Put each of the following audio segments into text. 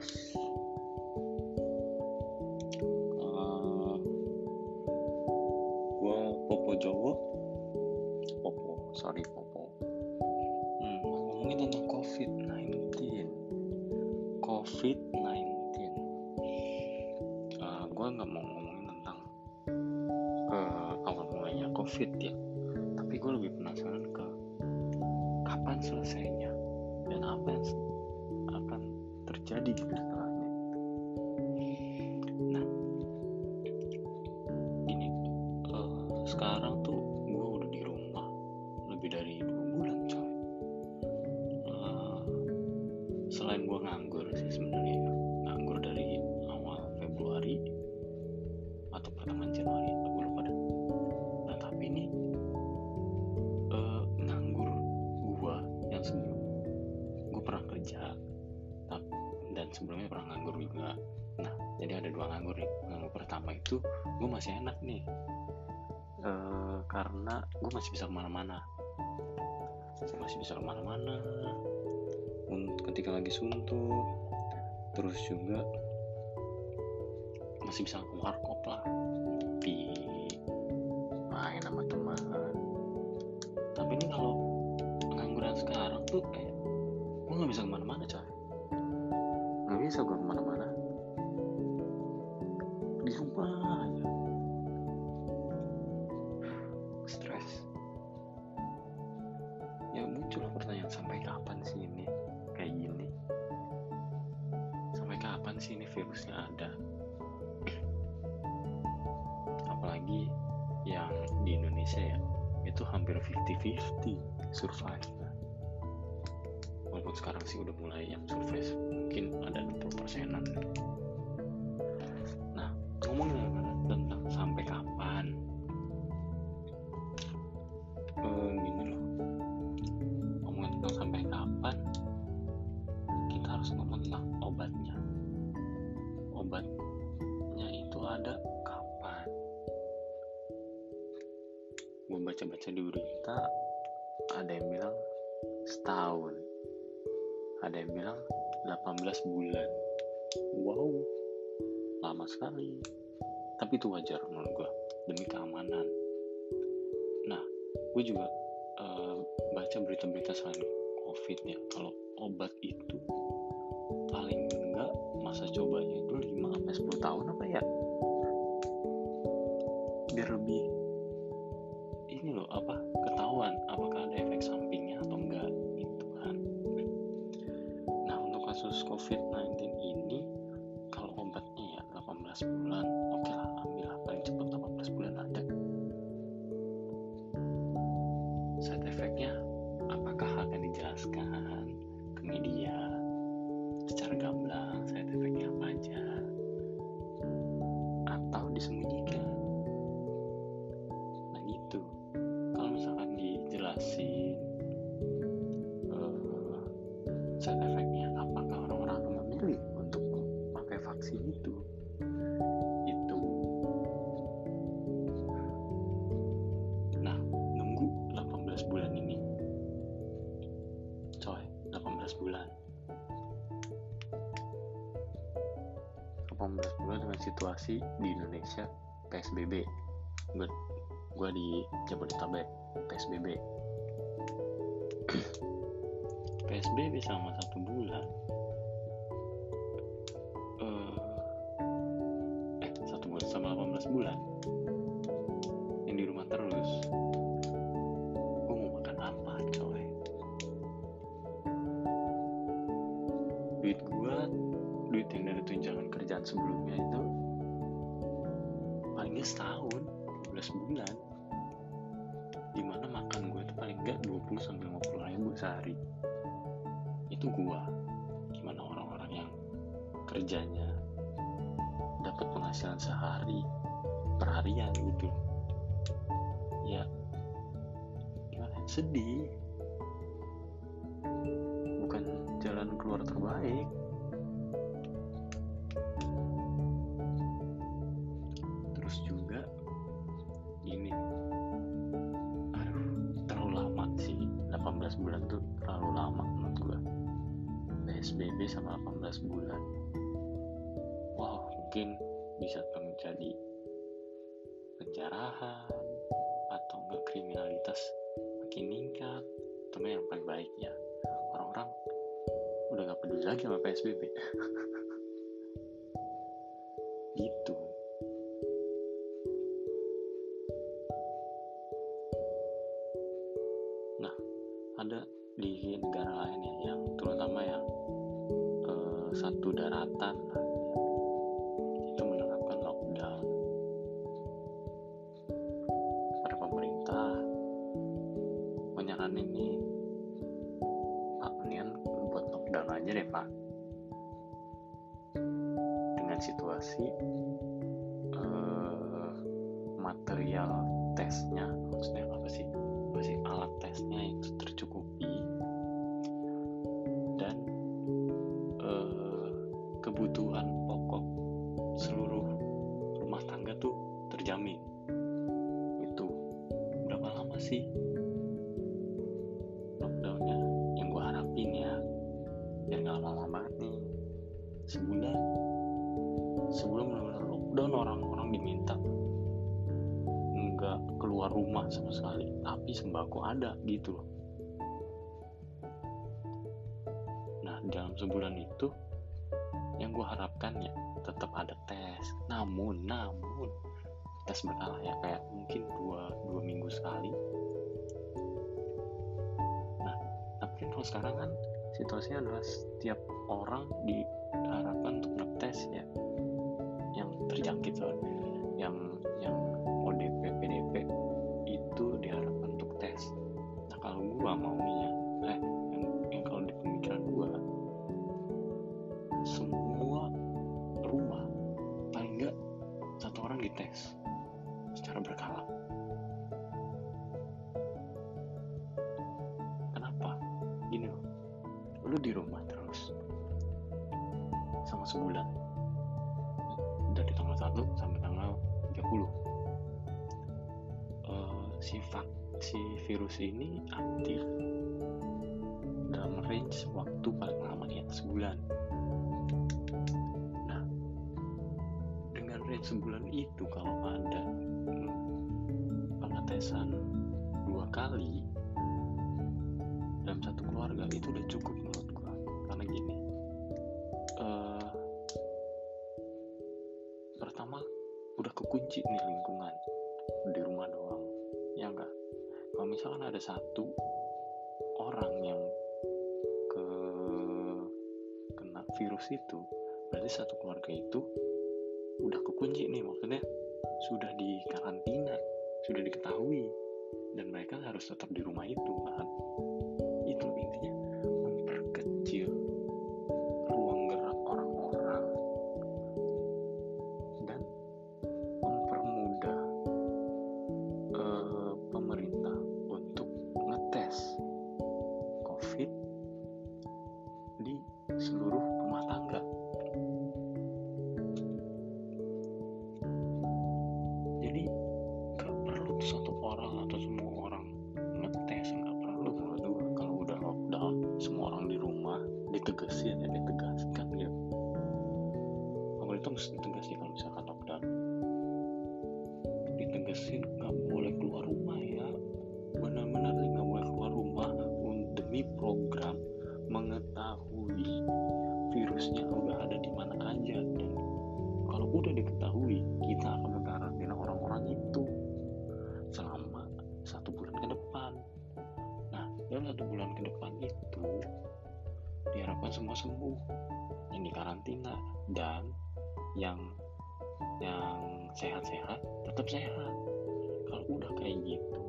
15 uh, gua Popo Jowo. Popo sorry Popo. Hmm, ngomongin tentang COVID-19 COVID-19 uh, gua nggak mau ngomongin tentang uh, awal mulanya COVID ya. Tapi gue lebih penasaran ke kapan selesainya dan apa yang terjadi masih bisa ke mana-mana. Un- ketika lagi suntuk terus juga masih bisa ke warkop lah ngopi main sama teman hampir 50-50 survive. Walaupun sekarang sih udah mulai yang survive mungkin ada 60 persenan nah ngomongin baca-baca di berita ada yang bilang setahun. Ada yang bilang 18 bulan. Wow lama sekali. Tapi itu wajar menurut gue demi keamanan. Nah gue juga eh, baca berita-berita selain covid ya kalau obat itu paling enggak masa cobanya itu 5 sampai 10 tahun apa ya? Biar lebih ini loh apa situasi di Indonesia? PSBB gue gue di Jabodetabek PSBB PSBB selama satu bulan sehari itu gua. Gimana orang-orang yang kerjanya dapat penghasilan sehari perharian gitu. Ya gimana? Sedih. Bukan jalan keluar terbaik bulan tuh terlalu lama menurut gue PSBB sama 18 bulan. Wow mungkin bisa menjadi penjarahan atau enggak kriminalitas makin meningkat. Itu yang paling baik ya. Orang-orang udah gak peduli lagi sama PSBB gitu nih pak mendingan buat lockdown aja deh pak. Dengan situasi diminta. Nggak keluar rumah sama sekali. Tapi sembako ada gitu loh. Nah dalam sebulan itu yang gue harapkan ya tetap ada tes. Namun namun tes berkala ya kayak mungkin dua dua minggu sekali. Nah tapi kalau sekarang kan situasinya adalah setiap orang diharapkan dites secara berkala. Kenapa? Gini loh. Lu di rumah terus. Sama sebulan. Dari tanggal 1 sampai tanggal 30 uh, si vak si virus ini aktif dalam range waktu paling lama ya sebulan range sebulan itu kalau ada. Hmm, pengetesan dua kali dalam satu keluarga itu udah cukup menurut gua. Karena gini eh pertama udah kekunci nih lingkungan. Di rumah doang ya enggak kalau misalkan ada satu orang yang ke kena virus itu berarti satu keluarga itu udah kekunci nih maksudnya sudah di karantina sudah diketahui dan mereka harus tetap di rumah itu kan satu orang atau semua orang ngetes nggak perlu. Kalau udah lockdown semua orang di rumah ya ditegaskan ya. Pemerintah mesti ditegasin kalau misalkan lockdown. Ditegesin yang yang sehat-sehat tetap sehat. Kalau udah kayak gitu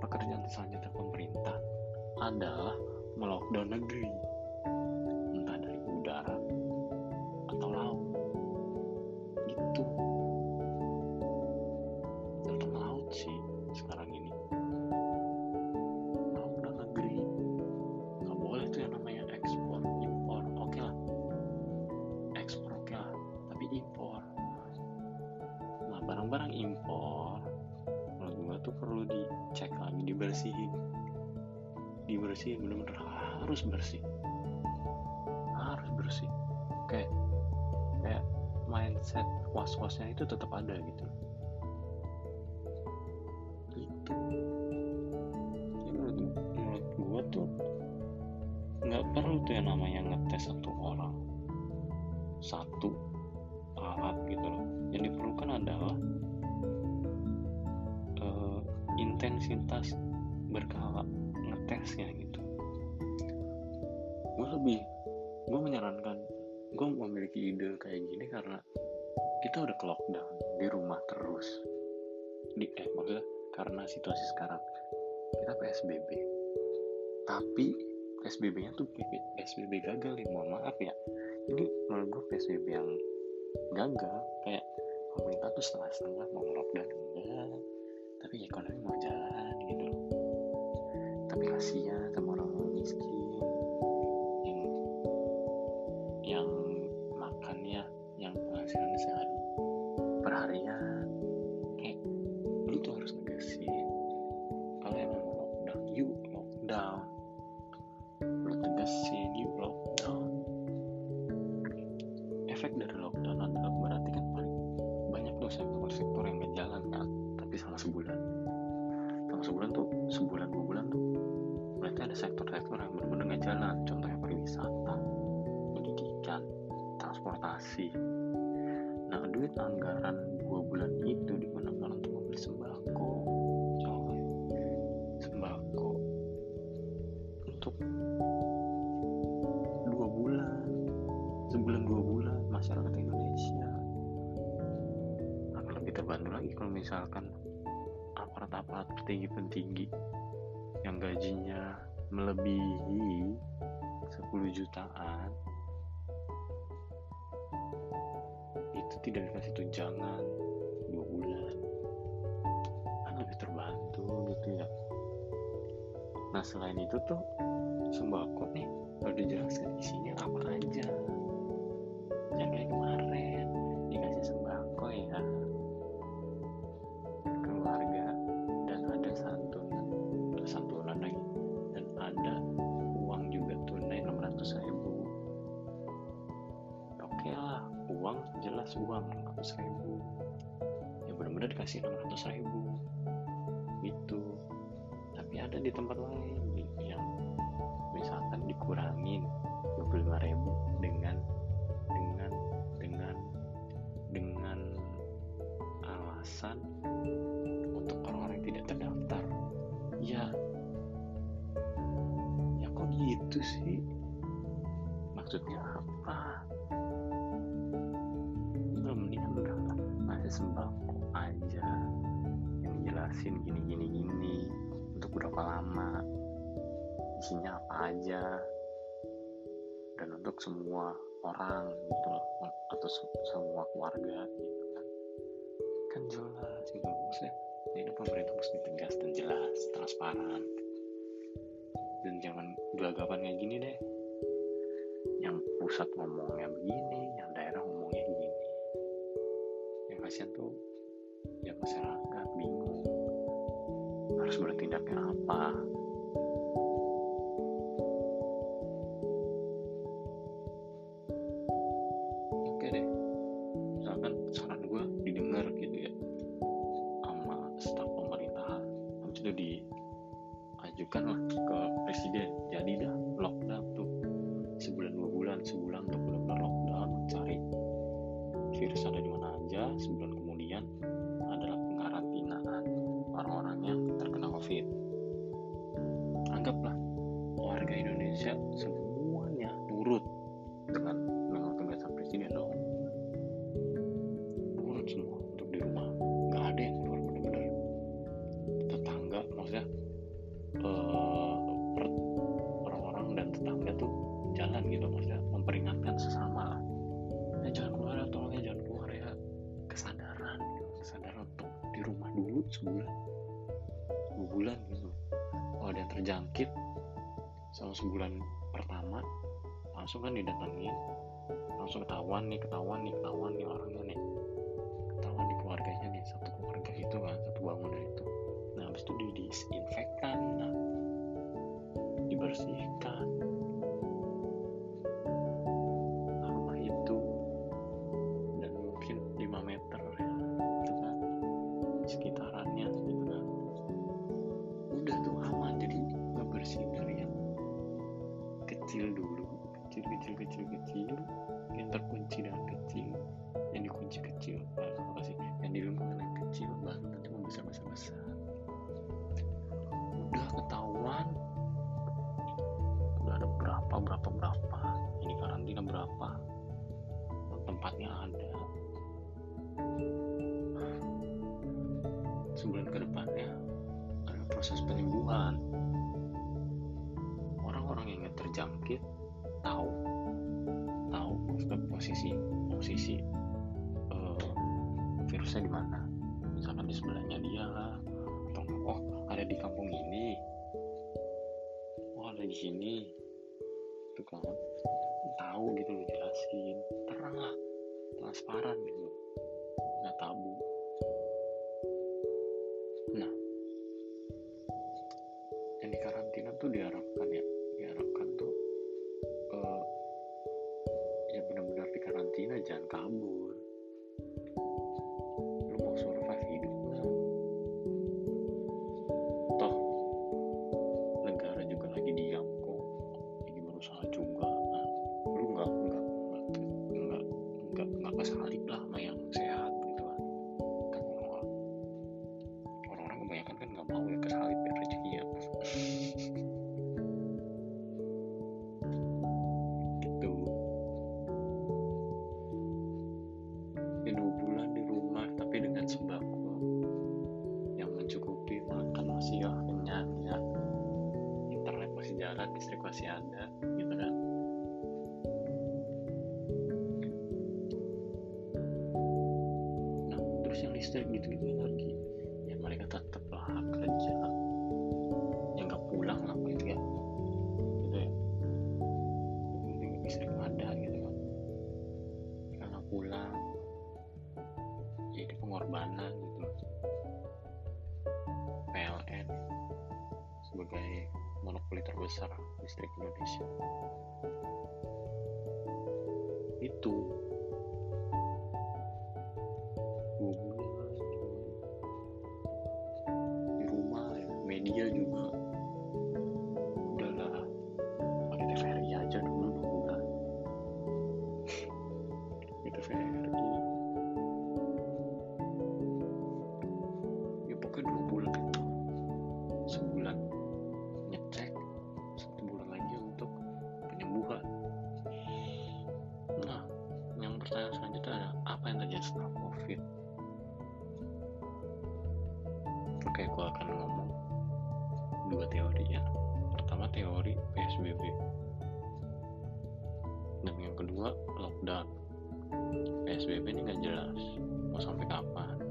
pekerjaan selanjutnya pemerintah adalah melockdown negeri mindset was-wasnya itu tetap ada gitu. Itu ya menurut menurut gue tuh nggak perlu tuh yang namanya ngetes satu orang satu alat gitu loh. Yang diperlukan adalah uh, intensitas berkala ngetesnya gitu. Gue lebih gue menyarankan gue memiliki ide kayak gini karena kita udah ke lockdown di rumah terus. Di eh maksudnya karena situasi sekarang. Kita PSBB tapi PSBB nya tuh PSBB gagal nih mohon maaf ya. Ini menurut gue PSBB yang gagal kayak pemerintah tuh setengah-setengah mau lockdown enggak tapi ekonomi mau jalan gitu. Tapi kasihan sama orang miskin perharian kayak lu tuh harus ngegasin kalau emang mau lockdown yuk lockdown. Lu tegasin yuk lockdown. Efek dari lockdown adalah berarti kan paling banyak sektor-sektor yang gak jalan kan? Tapi selama sebulan. Selama sebulan tuh sebulan dua bulan tuh berarti ada sektor-sektor yang benar-benar gak jalan. Contohnya pariwisata pendidikan transportasi nah duit anggaran dua bulan itu digunakan untuk membeli sembako. Coy sembako. Untuk dua bulan. Sebulan dua bulan masyarakat Indonesia. Akan lebih terbantu lagi kalau misalkan aparat-aparat petinggi-petinggi yang gajinya melebihi 10 jutaan itu tidak dikasih tunjangan. Dua bulan. Kan lebih terbantu gitu ya. Nah selain itu tuh sembako nih udah dijelaskan isinya dikasih 600 ribu. Gitu. Tapi ada di tempat lain yang misalkan dikurangin 25 ribu dengan dengan dengan dengan alasan untuk orang-orang yang tidak terdaftar. Ya. Ya kok gitu sih? Maksudnya apa? Udah mendingan udah ngasih jelasin gini gini. Gini untuk berapa lama? Isinya apa aja? Dan untuk semua orang gitu loh. Atau se- semua keluarga gitu kan. Kan jelas gitu. Maksudnya ini pemerintah mesti tegas dan jelas transparan. Dan jangan gelagapan kayak gini deh. Yang pusat ngomongnya begini yang daerah ngomongnya gini. Yang kasihan tuh ya masyarakat bingung harus bertindaknya apa tetangga tuh jalan gitu maksudnya memperingatkan sesama lah. Eh jangan keluar ya tolong ya jangan keluar ya. Kesadaran gitu kesadaran untuk di rumah dulu sebulan. Dua bulan gitu. Kalau ada yang terjangkit selama sebulan pertama langsung kan didatengin. Langsung ketahuan nih ketahuan nih ketahuan nih orangnya nih. Ketahuan di keluarganya nih satu keluarga itu kan satu bangunan itu. Nah habis itu di disinfektan nah bersihkan kecil dulu kecil kecil kecil kecil. Yang terkunci dengan kecil yang dikunci kecil. Apa sih? Yang di rumah yang kecil baru nanti membesar besar besar udah ketahuan. Udah ada berapa berapa berapa. Ini karantina berapa? Tempatnya ada. Sebulan ke depannya ada proses penyembuhan ada di sini. Itu kan tahu gitu loh jelasin terang lah transparan gitu. Nggak tabu. Nah yang di karantina tuh diharapkan ya. Diharapkan tuh uh, ya benar-benar di karantina jangan kabur listrik gitu-gitu lagi. Ya mereka tetap lah kerja. Yang nggak pulang lah gitu ya. Gitu ya. Penting listrik ada gitu kan. Karena pulang. Jadi pengorbanan gitu. PLN sebagai monopoli terbesar listrik Indonesia. Itu dua teori ya. Pertama teori PSBB dan yang kedua lockdown. PSBB ini nggak jelas. Mau sampai kapan?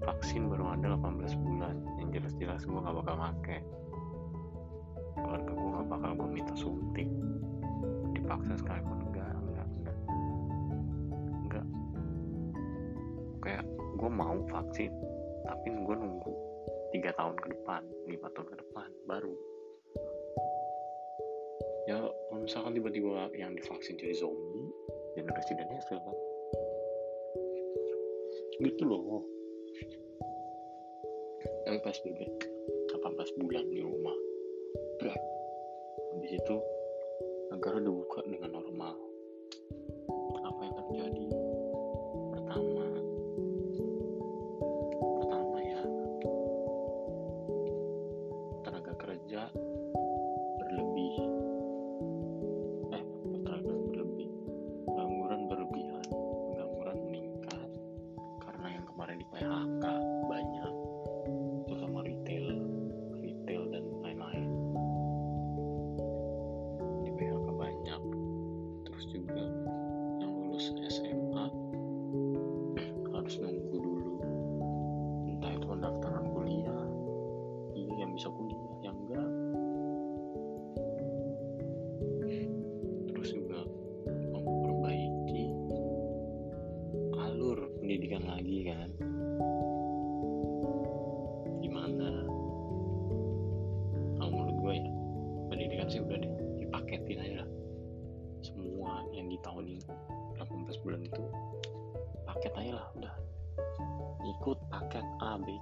Vaksin baru ada 18 bulan. Yang jelas-jelas gue gak bakal make. Keluarga gue gak bakal gue minta suntik. Dipaksa sekalipun enggak enggak enggak enggak kayak gue mau vaksin tapi gue nunggu tiga tahun ke depan lima tahun ke depan baru. Ya kalau misalkan tiba-tiba yang divaksin jadi zombie dan Resident Evil kan gitu loh. Tapi PSBB 18 bulan di rumah. Brak. habis itu negara dibuka dengan normal. Apa yang terjadi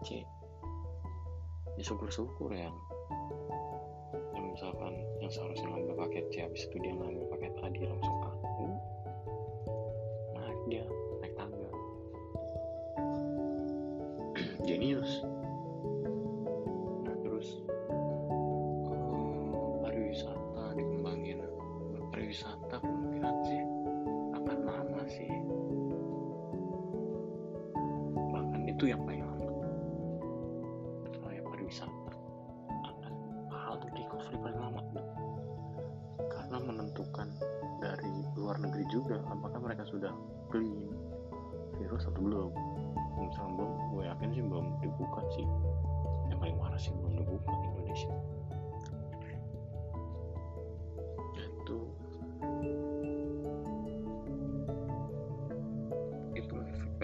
C ya. Syukur-syukur yang yang misalkan yang seharusnya ngambil paket C habis itu dia ngambil paket A dia langsung A uh, naik dia naik tangga. Jenius nah terus eh, pariwisata dikembangin. Pariwisata kemungkinan sih akan lama sih. Bahkan itu yang paling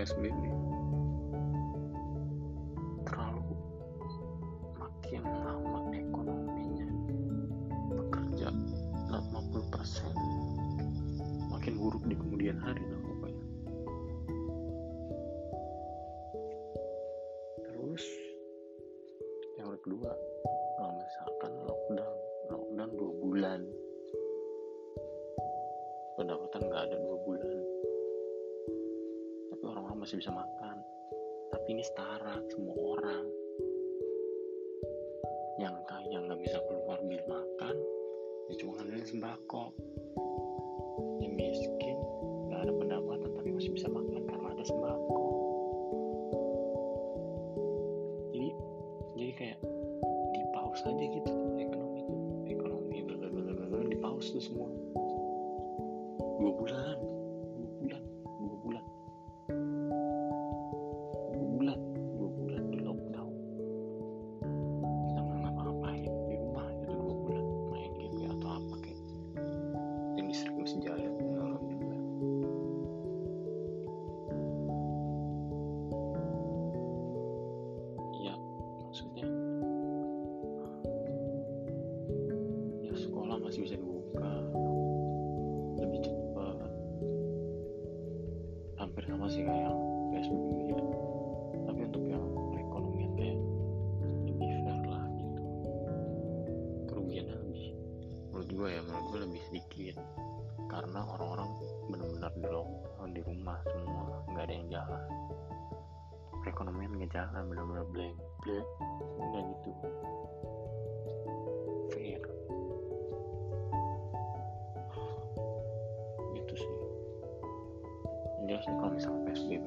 PSBB masih bisa makan. Tapi ini setara semua orang. Yang kaya nggak bisa keluar beli makan ya cuma ngandelin sembako. Yang miskin nggak ada pendapatan tapi masih bisa makan karena ada sembako. Jadi jadi kayak di pause aja gitu ekonomi. Ekonomi blablabla di pause tuh semua. Dua bulan sedikit karena orang-orang benar-benar di lockdown di rumah semua nggak ada yang jalan. Perekonomian nggak jalan benar-benar blank blank nggak gitu. Fair. Gitu sih. Jelas kalau misalnya PSBB